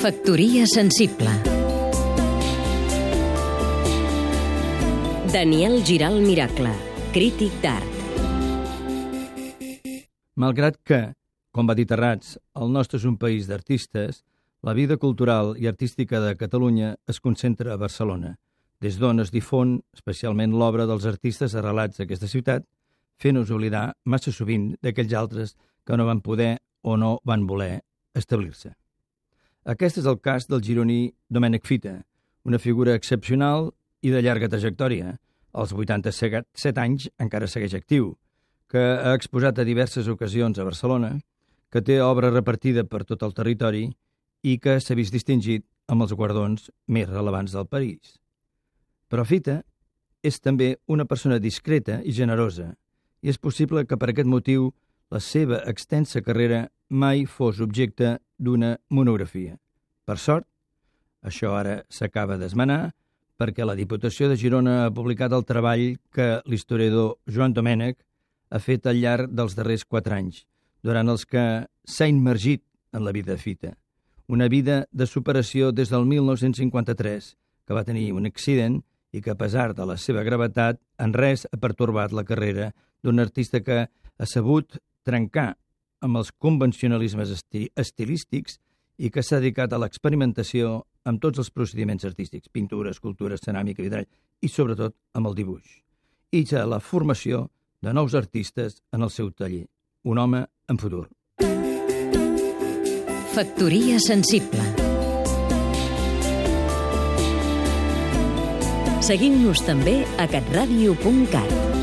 Factoria sensible Daniel Giral Miracle, crític d'art Malgrat que, com va dir Terrats, el nostre és un país d'artistes, la vida cultural i artística de Catalunya es concentra a Barcelona, des d'on es difon especialment l'obra dels artistes arrelats a aquesta ciutat, fent-nos oblidar massa sovint d'aquells altres que no van poder o no van voler establir-se. Aquest és el cas del gironí Domènec Fita, una figura excepcional i de llarga trajectòria. Als 87 anys encara segueix actiu, que ha exposat a diverses ocasions a Barcelona, que té obra repartida per tot el territori i que s'ha vist distingit amb els guardons més relevants del país. Però Fita és també una persona discreta i generosa, i és possible que per aquest motiu la seva extensa carrera mai fos objecte d'una monografia. Per sort, això ara s'acaba d'esmenar perquè la Diputació de Girona ha publicat el treball que l'historiador Joan Domènech ha fet al llarg dels darrers quatre anys, durant els que s'ha immergit en la vida de Fita. Una vida de superació des del 1953, que va tenir un accident i que, a pesar de la seva gravetat, en res ha pertorbat la carrera d'un artista que ha sabut trencar amb els convencionalismes esti estilístics i que s'ha dedicat a l'experimentació amb tots els procediments artístics, pintura, escultura, ceràmica, vidrall i, sobretot, amb el dibuix. I ja la formació de nous artistes en el seu taller. Un home en futur. Factoria sensible Seguim-nos també a catradio.cat